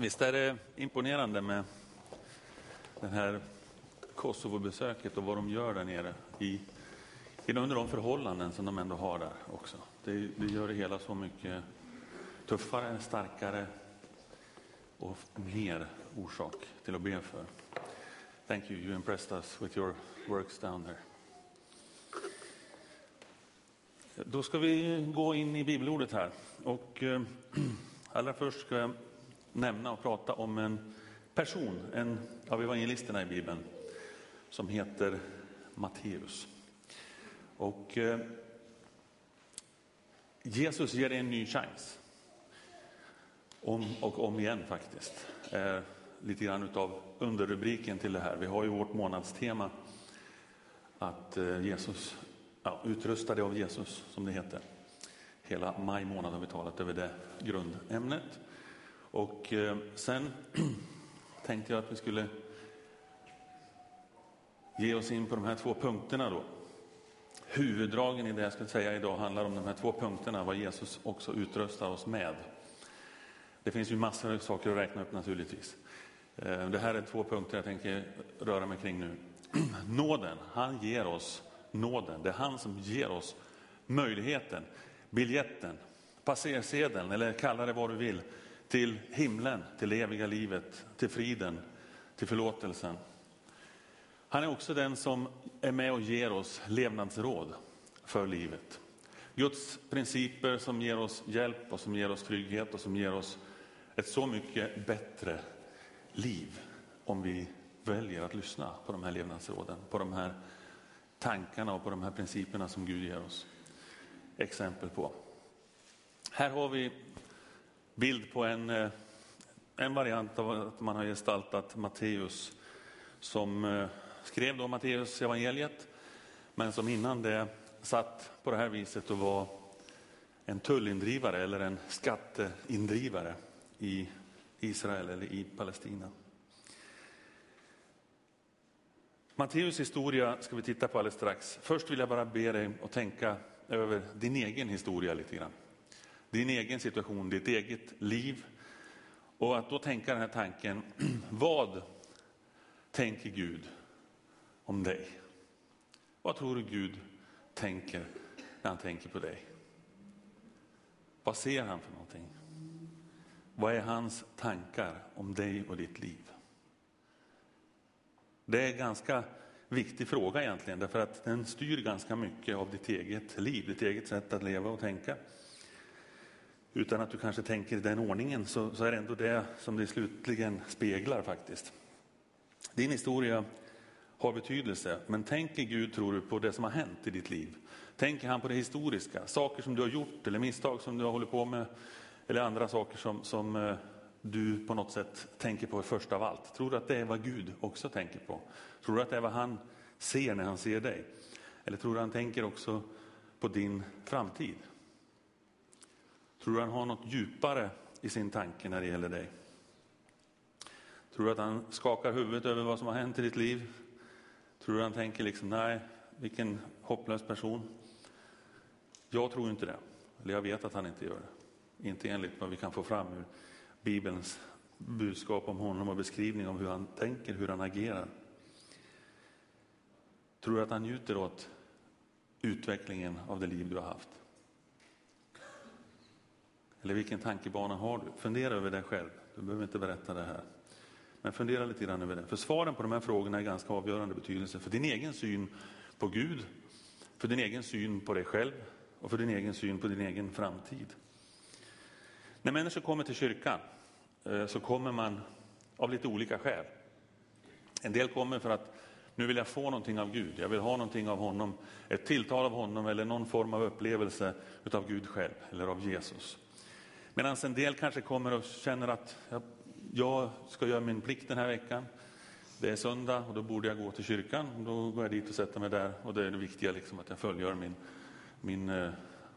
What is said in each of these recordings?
Visst är det imponerande med det här Kosovo-besöket och vad de gör där nere i, under de förhållanden som de ändå har där också. Det, det gör det hela så mycket tuffare, starkare och mer orsak till att be för. Thank you, you impressed us with your works down there. Då ska vi gå in i bibelordet här. Och eh, allra först ska jag nämna och prata om en person, en av evangelisterna i Bibeln, som heter Matteus. Och eh, Jesus ger dig en ny chans. Om och om igen faktiskt. Eh, lite grann utav underrubriken till det här. Vi har ju vårt månadstema att eh, Jesus, ja, utrustade av Jesus som det heter. Hela maj månad har vi talat över det grundämnet. Och eh, sen tänkte jag att vi skulle ge oss in på de här två punkterna då. Huvuddragen i det jag ska säga idag handlar om de här två punkterna, vad Jesus också utrustar oss med. Det finns ju massor av saker att räkna upp naturligtvis. Eh, det här är två punkter jag tänker röra mig kring nu. Nåden, han ger oss nåden. Det är han som ger oss möjligheten, biljetten, passersedeln eller kalla det vad du vill, till himlen, till det eviga livet, till friden, till förlåtelsen. Han är också den som är med och ger oss levnadsråd för livet. Guds principer som ger oss hjälp och som ger oss trygghet och som ger oss ett så mycket bättre liv om vi väljer att lyssna på de här levnadsråden, på de här tankarna och på de här principerna som Gud ger oss exempel på. Här har vi bild på en, eh, en variant av att man har gestaltat Matteus som eh, skrev då Matteus evangeliet, men som innan det satt på det här viset och var en tullindrivare eller en skatteindrivare i Israel eller i Palestina. Matteus historia ska vi titta på alldeles strax. Först vill jag bara be dig att tänka över din egen historia lite grann. Din egen situation, ditt eget liv. Och att då tänka den här tanken, vad tänker Gud om dig? Vad tror du Gud tänker när han tänker på dig? Vad ser han för någonting? Vad är hans tankar om dig och ditt liv? Det är en ganska viktig fråga egentligen, därför att den styr ganska mycket av ditt eget liv, ditt eget sätt att leva och tänka. Utan att du kanske tänker i den ordningen så, så är det ändå det som det slutligen speglar faktiskt. Din historia har betydelse, men tänker Gud, tror du, på det som har hänt i ditt liv? Tänker han på det historiska, saker som du har gjort eller misstag som du har hållit på med eller andra saker som, som eh, du på något sätt tänker på först av allt? Tror du att det är vad Gud också tänker på? Tror du att det är vad han ser när han ser dig? Eller tror du han tänker också på din framtid? Tror du han har något djupare i sin tanke när det gäller dig? Tror du att han skakar huvudet över vad som har hänt i ditt liv? Tror du han tänker liksom, nej, vilken hopplös person? Jag tror inte det. Eller jag vet att han inte gör det. Inte enligt vad vi kan få fram ur Bibelns budskap om honom och beskrivning om hur han tänker, hur han agerar. Tror du att han njuter åt utvecklingen av det liv du har haft? Eller vilken tankebana har du? Fundera över det själv. Du behöver inte berätta det här. Men fundera lite grann över det. För svaren på de här frågorna är ganska avgörande betydelse för din egen syn på Gud, för din egen syn på dig själv och för din egen syn på din egen framtid. När människor kommer till kyrkan eh, så kommer man av lite olika skäl. En del kommer för att nu vill jag få någonting av Gud, jag vill ha någonting av honom, ett tilltal av honom eller någon form av upplevelse av Gud själv eller av Jesus. Medan en del kanske kommer och känner att jag ska göra min plikt den här veckan. Det är söndag och då borde jag gå till kyrkan. Då går jag dit och sätter mig där och det är det viktiga liksom att jag fullgör min, min, eh,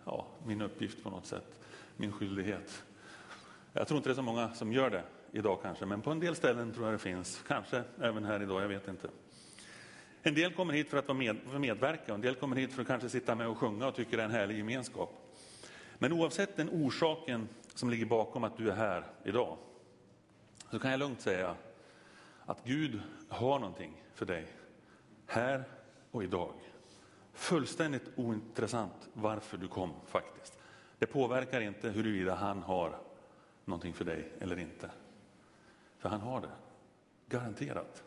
ja, min uppgift på något sätt, min skyldighet. Jag tror inte det är så många som gör det idag kanske, men på en del ställen tror jag det finns. Kanske även här idag, jag vet inte. En del kommer hit för att vara med, för medverka och en del kommer hit för att kanske sitta med och sjunga och tycker det är en härlig gemenskap. Men oavsett den orsaken som ligger bakom att du är här idag, så kan jag lugnt säga att Gud har någonting för dig här och idag. Fullständigt ointressant varför du kom faktiskt. Det påverkar inte huruvida han har någonting för dig eller inte. För han har det, garanterat.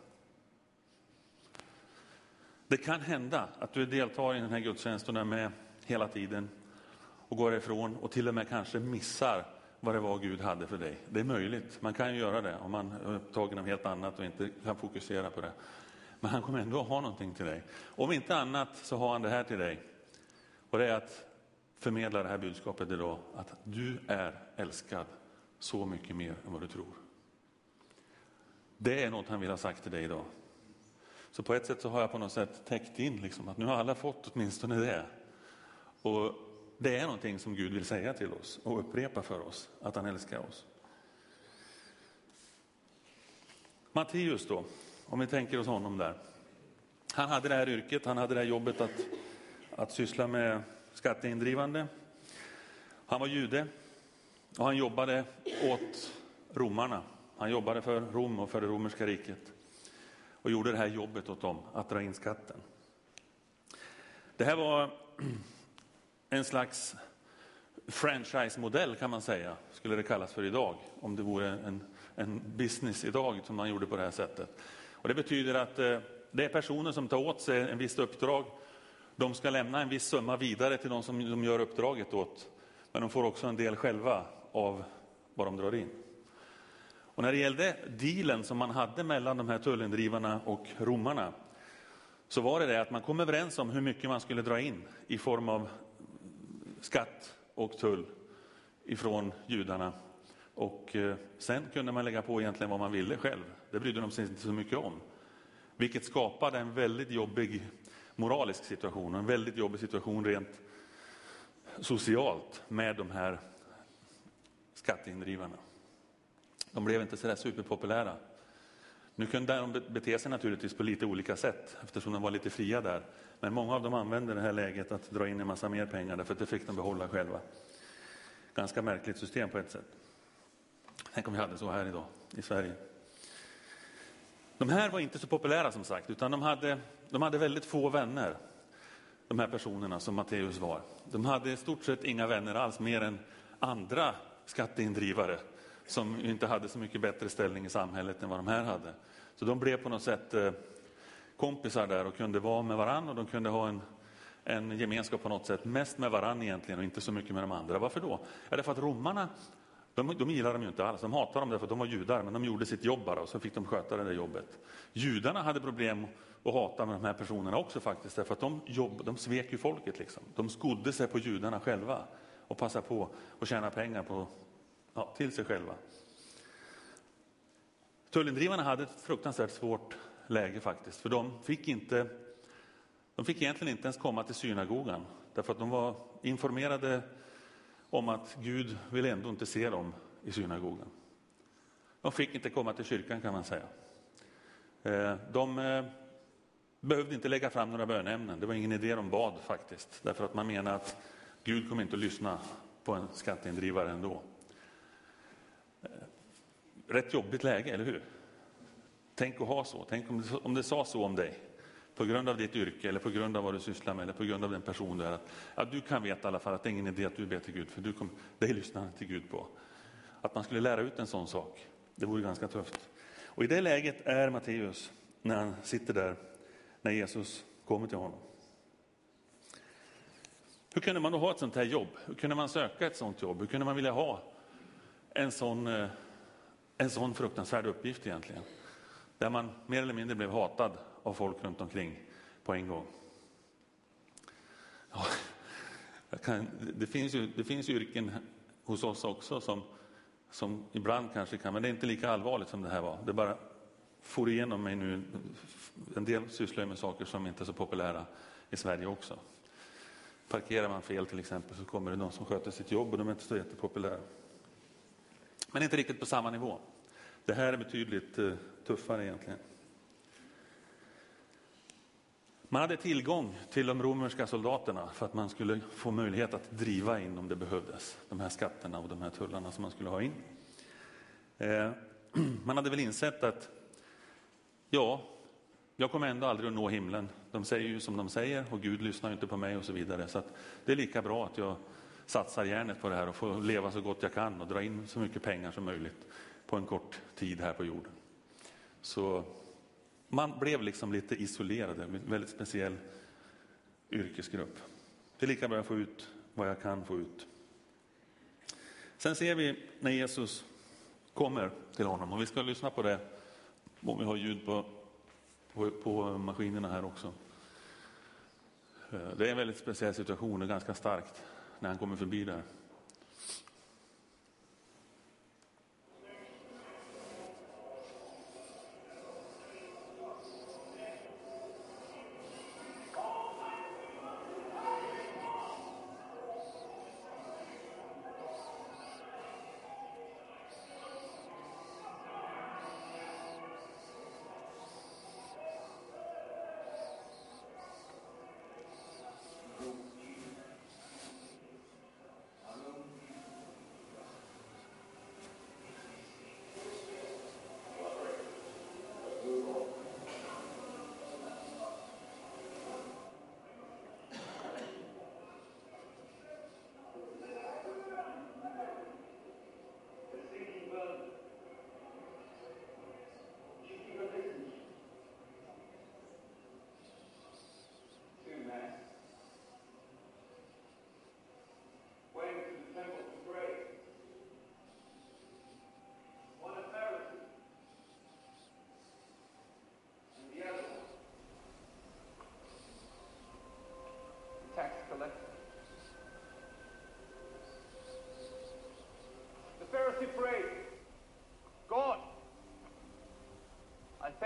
Det kan hända att du deltar i den här gudstjänsten och är med hela tiden och går ifrån och till och med kanske missar vad det var Gud hade för dig. Det är möjligt, man kan ju göra det om man är upptagen av helt annat och inte kan fokusera på det. Men han kommer ändå att ha någonting till dig. Om inte annat så har han det här till dig. Och det är att förmedla det här budskapet idag, att du är älskad så mycket mer än vad du tror. Det är något han vill ha sagt till dig idag. Så på ett sätt så har jag på något sätt täckt in liksom, att nu har alla fått åtminstone det. Och det är någonting som Gud vill säga till oss och upprepa för oss, att han älskar oss. Matteus då, om vi tänker oss honom där. Han hade det här yrket, han hade det här jobbet att, att syssla med skatteindrivande. Han var jude och han jobbade åt romarna. Han jobbade för Rom och för det romerska riket och gjorde det här jobbet åt dem, att dra in skatten. Det här var en slags franchise-modell kan man säga, skulle det kallas för idag, om det vore en, en business idag som man gjorde på det här sättet. Och det betyder att eh, det är personer som tar åt sig en visst uppdrag. De ska lämna en viss summa vidare till de som de gör uppdraget åt, men de får också en del själva av vad de drar in. Och när det gällde dealen som man hade mellan de här tullindrivarna och romarna, så var det det att man kom överens om hur mycket man skulle dra in i form av skatt och tull ifrån judarna. Och eh, sen kunde man lägga på egentligen vad man ville själv. Det brydde de sig inte så mycket om. Vilket skapade en väldigt jobbig moralisk situation och en väldigt jobbig situation rent socialt med de här skatteindrivarna. De blev inte så där superpopulära. Nu kunde de bete sig naturligtvis på lite olika sätt eftersom de var lite fria där. Men många av dem använde det här läget att dra in en massa mer pengar därför att det fick de behålla själva. Ganska märkligt system på ett sätt. Tänk om vi hade så här idag i Sverige. De här var inte så populära som sagt, utan de hade, de hade väldigt få vänner. De här personerna som Matteus var. De hade i stort sett inga vänner alls, mer än andra skatteindrivare som inte hade så mycket bättre ställning i samhället än vad de här hade. Så de blev på något sätt eh, kompisar där och kunde vara med varandra och de kunde ha en, en gemenskap på något sätt, mest med varandra egentligen och inte så mycket med de andra. Varför då? Ja, därför att romarna, de, de gillade dem ju inte alls, de hatade dem därför att de var judar, men de gjorde sitt jobb bara och så fick de sköta det där jobbet. Judarna hade problem att hata med de här personerna också faktiskt, därför att de, jobb, de svek ju folket liksom. De skodde sig på judarna själva och passade på att tjäna pengar på, ja, till sig själva. Tullindrivarna hade ett fruktansvärt svårt läge faktiskt, för de fick inte de fick egentligen inte ens komma till synagogan därför att de var informerade om att Gud vill ändå inte se dem i synagogan. De fick inte komma till kyrkan kan man säga. Eh, de eh, behövde inte lägga fram några bönämnen, det var ingen idé de bad faktiskt, därför att man menar att Gud kommer inte att lyssna på en skatteindrivare ändå. Rätt jobbigt läge, eller hur? Tänk att ha så. Tänk om det, om det sa så om dig på grund av ditt yrke eller på grund av vad du sysslar med eller på grund av den person du är. Att, ja, du kan veta i alla fall att det är ingen idé att du ber till Gud för du kom, dig lyssnar han till Gud på. Att man skulle lära ut en sån sak, det vore ganska tufft. Och i det läget är Matteus när han sitter där, när Jesus kommer till honom. Hur kunde man då ha ett sånt här jobb? Hur kunde man söka ett sånt jobb? Hur kunde man vilja ha en sån, eh, en sån fruktansvärd uppgift egentligen? Där man mer eller mindre blev hatad av folk runt omkring på en gång. Ja, kan, det, finns ju, det finns yrken hos oss också som, som ibland kanske kan, men det är inte lika allvarligt som det här var. Det bara for igenom mig nu. En del sysslar med saker som inte är så populära i Sverige också. Parkerar man fel till exempel så kommer det någon som sköter sitt jobb och de är inte så jättepopulära. Men inte riktigt på samma nivå. Det här är betydligt eh, tuffare egentligen. Man hade tillgång till de romerska soldaterna för att man skulle få möjlighet att driva in om det behövdes, de här skatterna och de här tullarna som man skulle ha in. Eh, man hade väl insett att ja, jag kommer ändå aldrig att nå himlen. De säger ju som de säger och Gud lyssnar inte på mig och så vidare. Så det är lika bra att jag satsar järnet på det här och får leva så gott jag kan och dra in så mycket pengar som möjligt på en kort tid här på jorden. Så man blev liksom lite isolerad, en väldigt speciell yrkesgrupp. Det är lika bra att få ut vad jag kan få ut. Sen ser vi när Jesus kommer till honom och vi ska lyssna på det om vi har ljud på, på, på maskinerna här också. Eh, det är en väldigt speciell situation och ganska starkt när han kommer förbi där.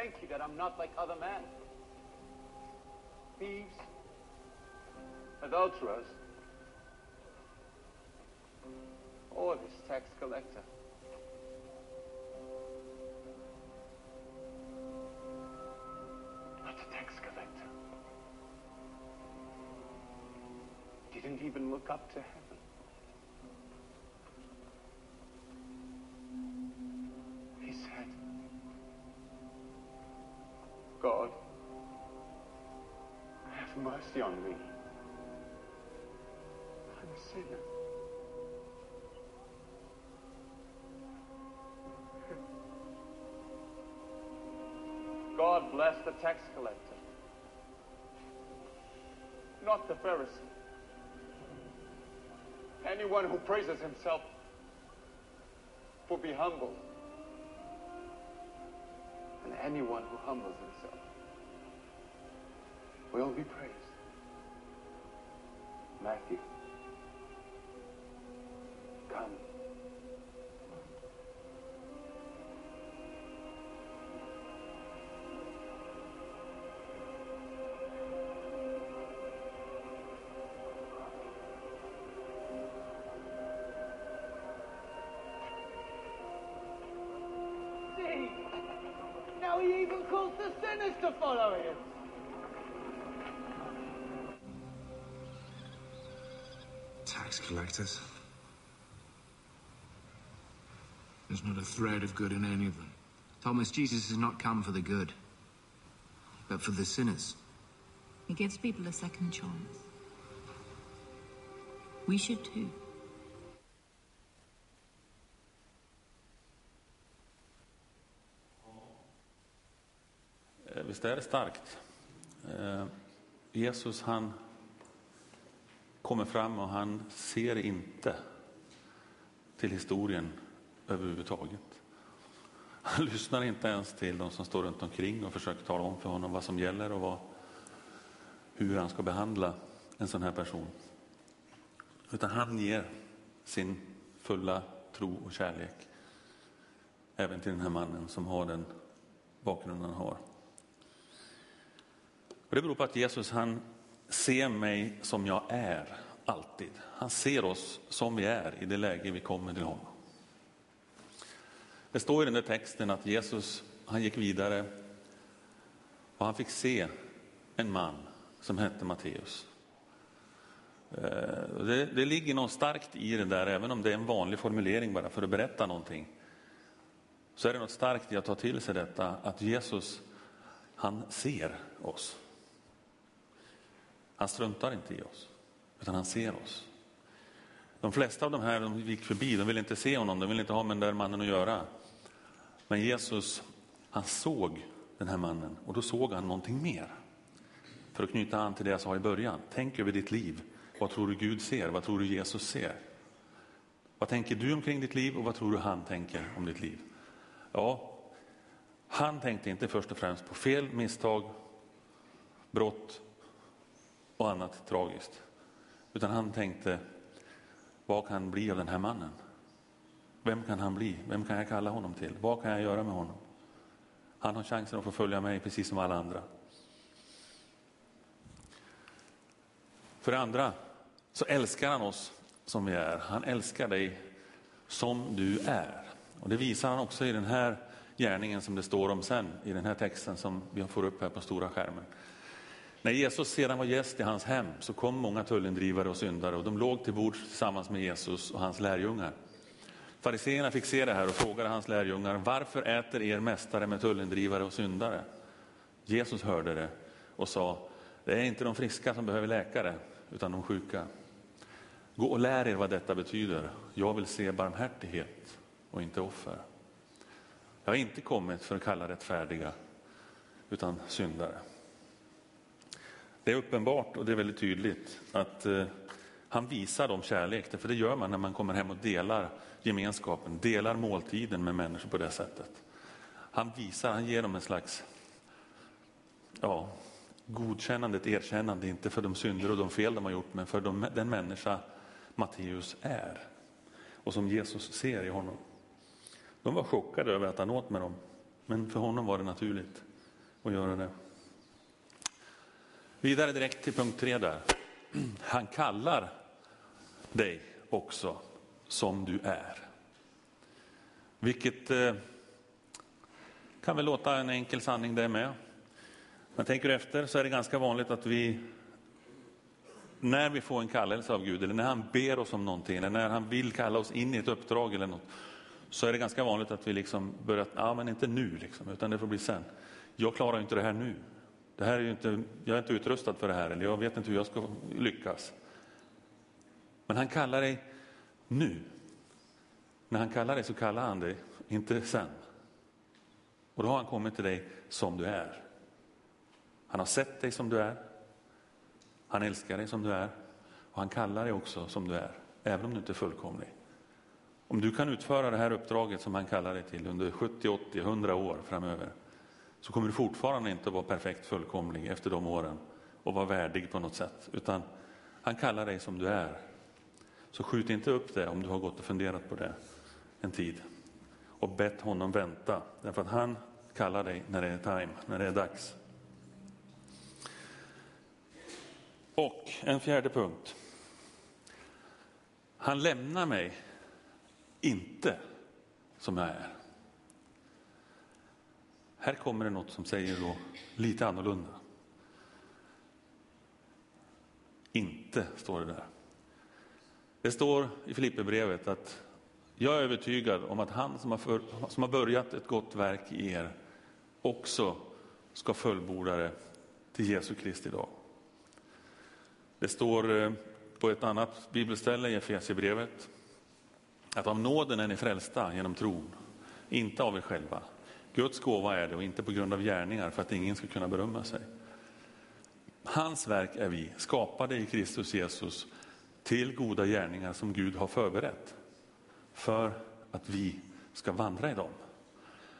Thank you that I'm not like other men. Thieves, adulterers, or this tax collector. Not a tax collector. Didn't even look up to heaven. Mercy on me. I'm a sinner. God bless the tax collector, not the Pharisee. Anyone who praises himself will be humble, anyone who humbles himself will be praised. Matthew, come. Tax collectors. There's not a thread of good in any of them. Thomas, Jesus has not come for the good, but for the sinners. He gives people a second chance. We should too. Eh, visst är det starkt? Eh, Jesus han kommer fram och han ser inte till historien överhuvudtaget. Han lyssnar inte ens till de som står runt omkring och försöker tala om för honom vad som gäller och vad, hur han ska behandla en sån här person. Utan han ger sin fulla tro och kärlek även till den här mannen som har den bakgrunden han har. Och det beror på att Jesus han ser mig som jag är, alltid. Han ser oss som vi är i det läge vi kommer till honom. Det står i den där texten att Jesus han gick vidare och han fick se en man som hette Matteus. Eh, det, det ligger något starkt i det där, även om det är en vanlig formulering bara för att berätta någonting. så är det något starkt i att ta till sig detta att Jesus, han ser oss. Han struntar inte i oss, utan han ser oss. De flesta av de här de gick förbi, de ville inte se honom, de ville inte ha med den där mannen att göra. Men Jesus, han såg den här mannen och då såg han någonting mer. För att knyta an till det jag sa i början, tänk över ditt liv. Vad tror du Gud ser? Vad tror du Jesus ser? Vad tänker du omkring ditt liv och vad tror du han tänker om ditt liv? Ja, han tänkte inte först och främst på fel, misstag, brott och annat tragiskt. Utan han tänkte, vad kan bli av den här mannen? Vem kan han bli? Vem kan jag kalla honom till? Vad kan jag göra med honom? Han har chansen att få följa mig precis som alla andra. För det andra så älskar han oss som vi är. Han älskar dig som du är. Och det visar han också i den här gärningen som det står om sen i den här texten som vi får upp här på stora skärmen. När Jesus sedan var gäst i hans hem så kom många tullindrivare och syndare och de låg till bords tillsammans med Jesus och hans lärjungar. Fariseerna fick se det här och frågade hans lärjungar, varför äter er mästare med tullindrivare och syndare? Jesus hörde det och sa, det är inte de friska som behöver läkare, utan de sjuka. Gå och lär er vad detta betyder. Jag vill se barmhärtighet och inte offer. Jag har inte kommit för att kalla rättfärdiga, utan syndare. Det är uppenbart och det är väldigt tydligt att eh, han visar dem kärlek, för det gör man när man kommer hem och delar gemenskapen, delar måltiden med människor på det sättet. Han visar, han ger dem en slags ja, godkännande, ett erkännande, inte för de synder och de fel de har gjort, men för de, den människa Matteus är och som Jesus ser i honom. De var chockade över att han åt med dem, men för honom var det naturligt att göra det. Vidare direkt till punkt tre där. Han kallar dig också som du är. Vilket eh, kan väl låta en enkel sanning det med. Men tänker du efter så är det ganska vanligt att vi när vi får en kallelse av Gud eller när han ber oss om någonting eller när han vill kalla oss in i ett uppdrag eller något så är det ganska vanligt att vi liksom börjar, ja men inte nu liksom, utan det får bli sen. Jag klarar inte det här nu. Det här är inte, jag är inte utrustad för det här eller jag vet inte hur jag ska lyckas. Men han kallar dig nu. När han kallar dig så kallar han dig inte sen. Och då har han kommit till dig som du är. Han har sett dig som du är. Han älskar dig som du är. Och han kallar dig också som du är, även om du inte är fullkomlig. Om du kan utföra det här uppdraget som han kallar dig till under 70, 80, 100 år framöver så kommer du fortfarande inte att vara perfekt fullkomlig efter de åren och vara värdig på något sätt. Utan han kallar dig som du är. Så skjut inte upp det om du har gått och funderat på det en tid och bett honom vänta. Därför att han kallar dig när det är time, när det är dags. Och en fjärde punkt. Han lämnar mig inte som jag är. Här kommer det något som säger då lite annorlunda. Inte, står det där. Det står i Filipperbrevet att jag är övertygad om att han som har, för, som har börjat ett gott verk i er också ska fullborda det till Jesu Kristi dag. Det står eh, på ett annat bibelställe i Efesierbrevet att av nåden är ni frälsta genom tron, inte av er själva. Guds gåva är det och inte på grund av gärningar för att ingen ska kunna berömma sig. Hans verk är vi, skapade i Kristus Jesus till goda gärningar som Gud har förberett för att vi ska vandra i dem.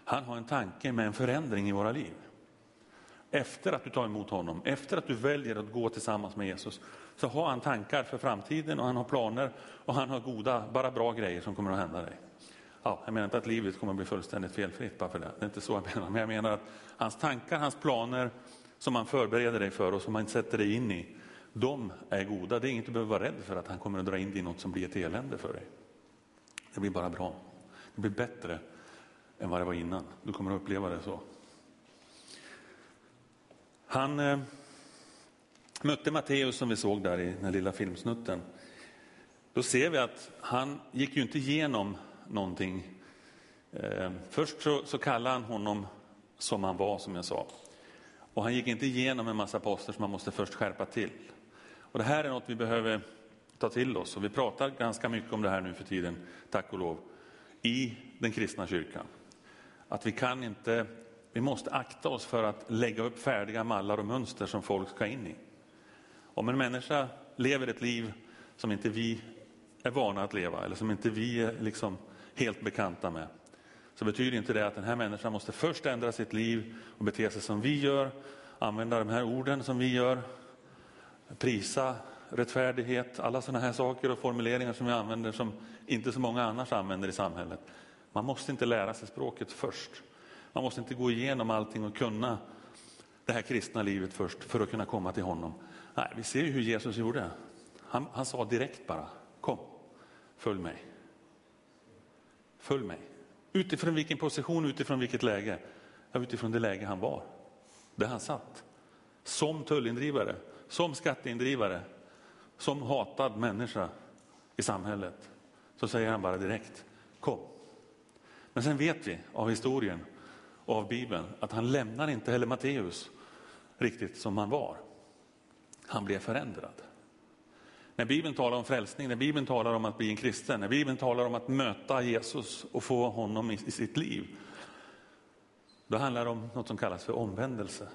Han har en tanke med en förändring i våra liv. Efter att du tar emot honom, efter att du väljer att gå tillsammans med Jesus, så har han tankar för framtiden och han har planer och han har goda, bara bra grejer som kommer att hända dig. Ja, jag menar inte att livet kommer att bli fullständigt felfritt bara för det. Det är inte så jag menar. Men jag menar att hans tankar, hans planer som han förbereder dig för och som han sätter dig in i, de är goda. Det är inget du behöver vara rädd för att han kommer att dra in dig i något som blir ett elände för dig. Det blir bara bra. Det blir bättre än vad det var innan. Du kommer att uppleva det så. Han eh, mötte Matteus som vi såg där i den lilla filmsnutten. Då ser vi att han gick ju inte igenom någonting Eh, först så, så kallade han honom som han var, som jag sa. Och han gick inte igenom en massa poster som man måste först skärpa till. Och det här är något vi behöver ta till oss och vi pratar ganska mycket om det här nu för tiden, tack och lov, i den kristna kyrkan. Att vi kan inte, vi måste akta oss för att lägga upp färdiga mallar och mönster som folk ska in i. Om en människa lever ett liv som inte vi är vana att leva eller som inte vi är liksom helt bekanta med, så betyder inte det att den här människan måste först ändra sitt liv och bete sig som vi gör, använda de här orden som vi gör, prisa rättfärdighet, alla sådana här saker och formuleringar som vi använder som inte så många annars använder i samhället. Man måste inte lära sig språket först. Man måste inte gå igenom allting och kunna det här kristna livet först för att kunna komma till honom. Nej, vi ser ju hur Jesus gjorde. Han, han sa direkt bara, kom, följ mig. Följ mig. Utifrån vilken position, utifrån vilket läge? Ja, utifrån det läge han var, där han satt. Som tullindrivare, som skatteindrivare, som hatad människa i samhället. Så säger han bara direkt, kom. Men sen vet vi av historien och av Bibeln att han lämnar inte heller Matteus riktigt som han var. Han blev förändrad. När Bibeln talar om frälsning, när Bibeln talar om att bli en kristen, när Bibeln talar om att möta Jesus och få honom i, i sitt liv, då handlar det om något som kallas för omvändelse.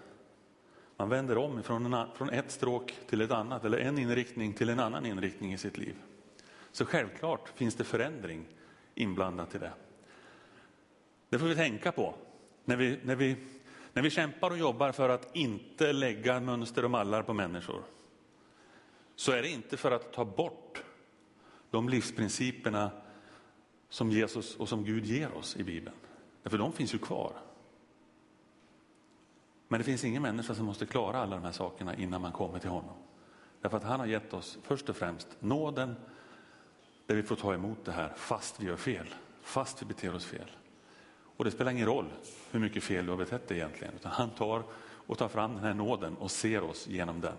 Man vänder om från, från ett stråk till ett annat, eller en inriktning till en annan inriktning i sitt liv. Så självklart finns det förändring inblandat i det. Det får vi tänka på när vi, när vi, när vi kämpar och jobbar för att inte lägga mönster och mallar på människor. Så är det inte för att ta bort de livsprinciperna som Jesus och som Gud ger oss i Bibeln. För de finns ju kvar. Men det finns ingen människa som måste klara alla de här sakerna innan man kommer till honom. Därför att han har gett oss först och främst nåden där vi får ta emot det här fast vi gör fel, fast vi beter oss fel. Och det spelar ingen roll hur mycket fel du har betett dig egentligen, utan han tar och tar fram den här nåden och ser oss genom den.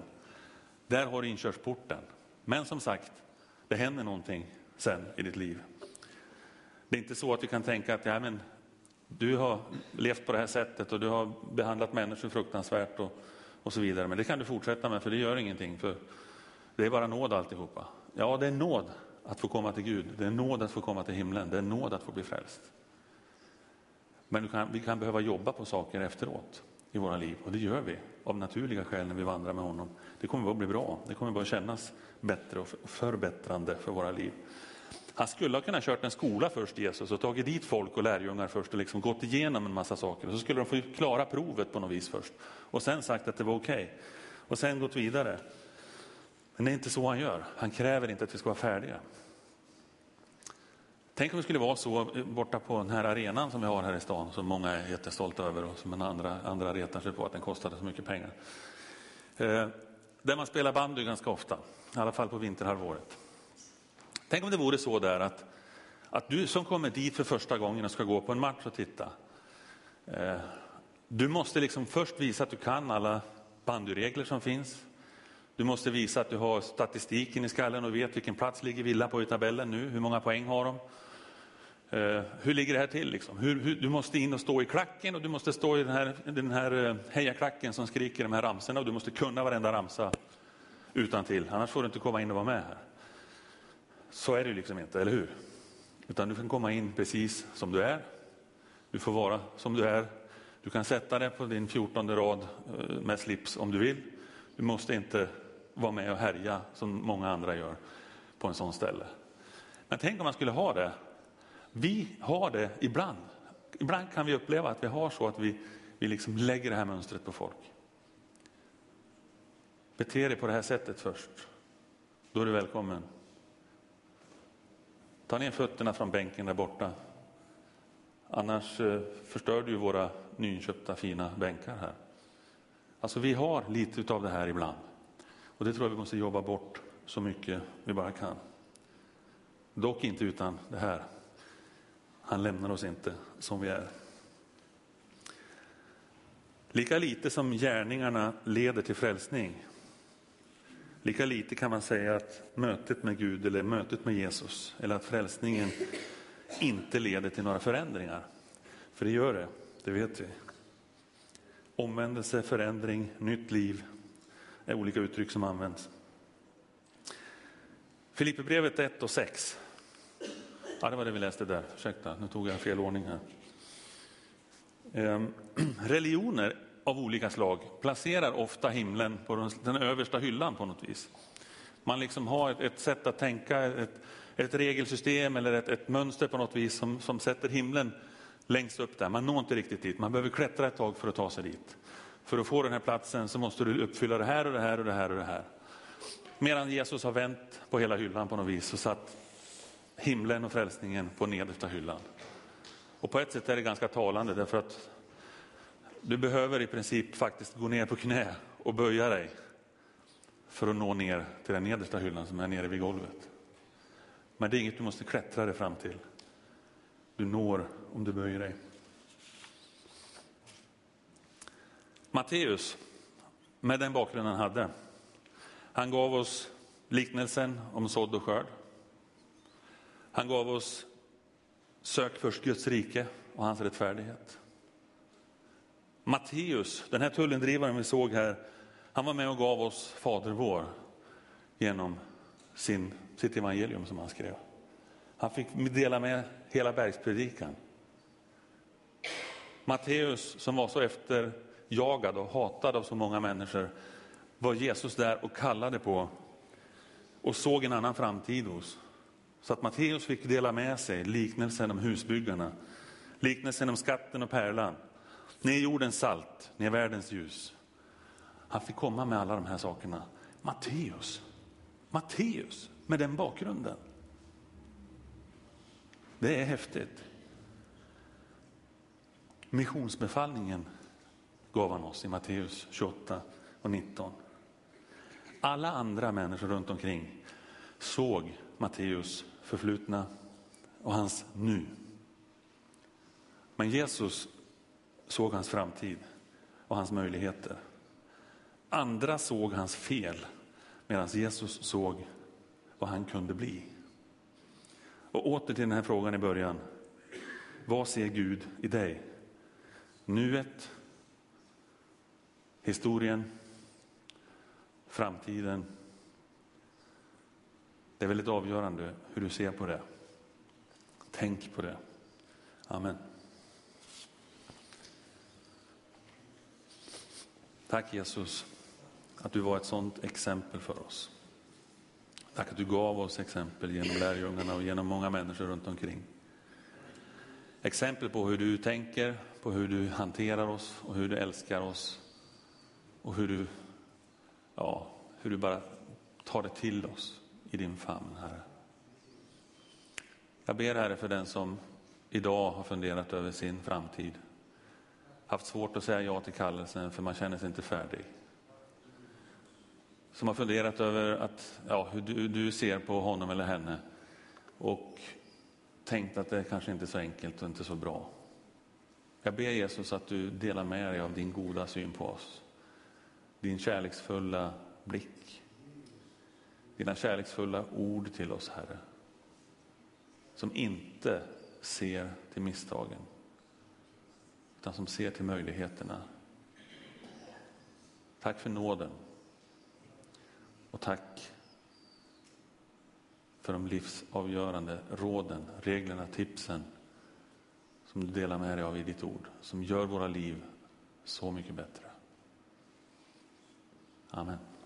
Där har du inkörsporten. Men som sagt, det händer någonting sen i ditt liv. Det är inte så att du kan tänka att ja, men du har levt på det här sättet och du har behandlat människor fruktansvärt och, och så vidare. Men det kan du fortsätta med för det gör ingenting. För det är bara nåd alltihopa. Ja, det är nåd att få komma till Gud. Det är nåd att få komma till himlen. Det är nåd att få bli frälst. Men kan, vi kan behöva jobba på saker efteråt i våra liv och det gör vi av naturliga skäl när vi vandrar med honom. Det kommer bara att bli bra. Det kommer bara att kännas bättre och förbättrande för våra liv. Han skulle ha kunnat kört en skola först, Jesus, och tagit dit folk och lärjungar först och liksom gått igenom en massa saker. Och så skulle de få klara provet på något vis först. Och sen sagt att det var okej. Okay. Och sen gått vidare. Men det är inte så han gör. Han kräver inte att vi ska vara färdiga. Tänk om det skulle vara så eh, borta på den här arenan som vi har här i stan, som många är jättestolta över och som andra, andra retar sig på att den kostade så mycket pengar. Eh, där man spelar bandy ganska ofta, i alla fall på vinterhalvåret. Tänk om det vore så där att, att du som kommer dit för första gången och ska gå på en match och titta. Eh, du måste liksom först visa att du kan alla bandyregler som finns. Du måste visa att du har statistiken i skallen och vet vilken plats ligger Villa på i tabellen nu, hur många poäng har de? Uh, hur ligger det här till? Liksom? Hur, hur, du måste in och stå i klacken och du måste stå i den här, den här eh, hejaklacken som skriker de här ramsorna och du måste kunna varenda ramsa utan till. annars får du inte komma in och vara med här. Så är det liksom inte, eller hur? Utan du kan komma in precis som du är. Du får vara som du är. Du kan sätta dig på din fjortonde rad eh, med slips om du vill. Du måste inte vara med och härja som många andra gör på en sån ställe. Men tänk om man skulle ha det vi har det ibland. Ibland kan vi uppleva att vi har så att vi, vi liksom lägger det här mönstret på folk. Bete dig på det här sättet först. Då är du välkommen. Ta ner fötterna från bänken där borta. Annars eh, förstör du våra nyinköpta fina bänkar här. Alltså vi har lite av det här ibland. Och det tror jag vi måste jobba bort så mycket vi bara kan. Dock inte utan det här. Han lämnar oss inte som vi är. Lika lite som gärningarna leder till frälsning, lika lite kan man säga att mötet med Gud eller mötet med Jesus eller att frälsningen inte leder till några förändringar. För det gör det, det vet vi. Omvändelse, förändring, nytt liv är olika uttryck som används. Filipperbrevet 1 och 6. Ja, det var det vi läste där. Ursäkta, nu tog jag fel ordning här. Ehm, religioner av olika slag placerar ofta himlen på den översta hyllan på något vis. Man liksom har ett, ett sätt att tänka, ett, ett regelsystem eller ett, ett, mönster på något vis som, som sätter himlen längst upp där. Man når inte riktigt dit, man behöver klättra ett tag för att ta sig dit. För att få den här platsen så måste du uppfylla det här och det här och det här och det här. Medan Jesus har vänt på hela hyllan på något vis och satt himlen och frälsningen på nedersta hyllan. Och på ett sätt är det ganska talande därför att du behöver i princip faktiskt gå ner på knä och böja dig för att nå ner till den nedersta hyllan som är nere vid golvet. Men det är inget du måste klättra dig fram till. Du når om du böjer dig. Matteus, med den bakgrunden han hade, han gav oss liknelsen om sådd och skörd. Han gav oss sök först Guds rike och hans rättfärdighet. Matteus, den här tullindrivaren vi såg här, han var med och gav oss Fader vår genom sin, sitt evangelium som han skrev. Han fick dela med hela bergspredikan. Matteus som var så efter jagad och hatad av så många människor var Jesus där och kallade på och såg en annan framtid hos. Så att Matteus fick dela med sig liknelsen om husbyggarna, liknelsen om skatten och pärlan. Ni är jordens salt, ni är världens ljus. Han fick komma med alla de här sakerna. Matteus, Matteus med den bakgrunden. Det är häftigt. Missionsbefallningen gav han oss i Matteus 28 och 19. Alla andra människor runt omkring såg Matteus förflutna och hans nu. Men Jesus såg hans framtid och hans möjligheter. Andra såg hans fel medan Jesus såg vad han kunde bli. Och åter till den här frågan i början. Vad ser Gud i dig? Nuet, historien, framtiden. Det är väldigt avgörande hur du ser på det. Tänk på det. Amen. Tack Jesus att du var ett sådant exempel för oss. Tack att du gav oss exempel genom lärjungarna och genom många människor runt omkring. Exempel på hur du tänker, på hur du hanterar oss och hur du älskar oss. Och hur du, ja, hur du bara tar det till oss i din famn, Herre. Jag ber Herre för den som idag har funderat över sin framtid. Haft svårt att säga ja till kallelsen för man känner sig inte färdig som har funderat över att, ja, hur du, du ser på honom eller henne och tänkt att det kanske inte är så enkelt och inte så bra. Jag ber Jesus att du delar med dig av din goda syn på oss. Din kärleksfulla blick. Dina kärleksfulla ord till oss, Herre. Som inte ser till misstagen, utan som ser till möjligheterna. Tack för nåden. Och tack för de livsavgörande råden, reglerna, tipsen som du delar med dig av i ditt ord, som gör våra liv så mycket bättre. Amen.